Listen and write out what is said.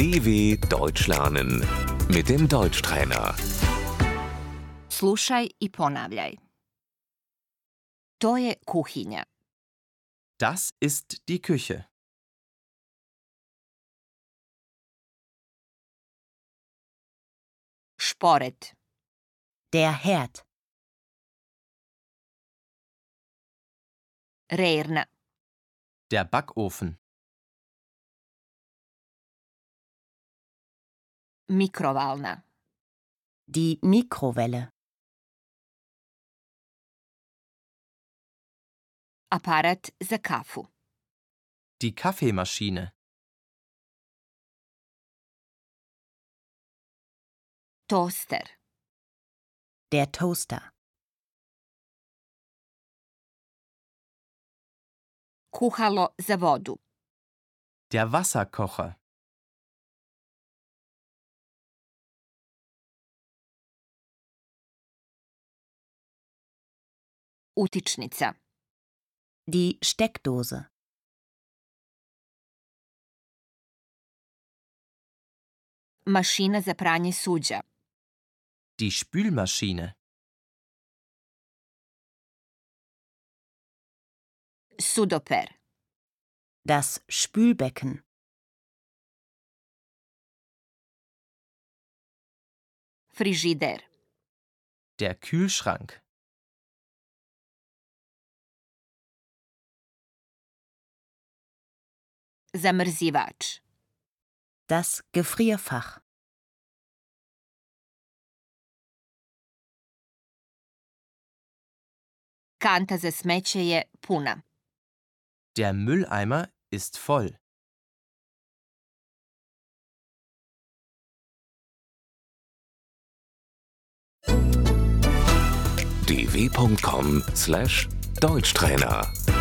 DW Deutsch lernen mit dem Deutschtrainer. Slušaj i ponavljaj. To je kuhinja. Das ist die Küche. Šporet. Der Herd. Rerna. Der Backofen. Mikrovalna. Die Mikrowelle. Aparat za kafu. Die Kaffeemaschine. Toster. Der Toaster. Kuhalo za vodu. Der Wasserkocher. Utičnica. Die Steckdose. Mašina za pranje suđa. Die Spülmaschine. Sudoper. Das Spülbecken. Frižider. Der Kühlschrank. Zamrzivač. Das Gefrierfach. Kanta za smeće je puna. Der Mülleimer ist voll. dw.com/deutschtrainer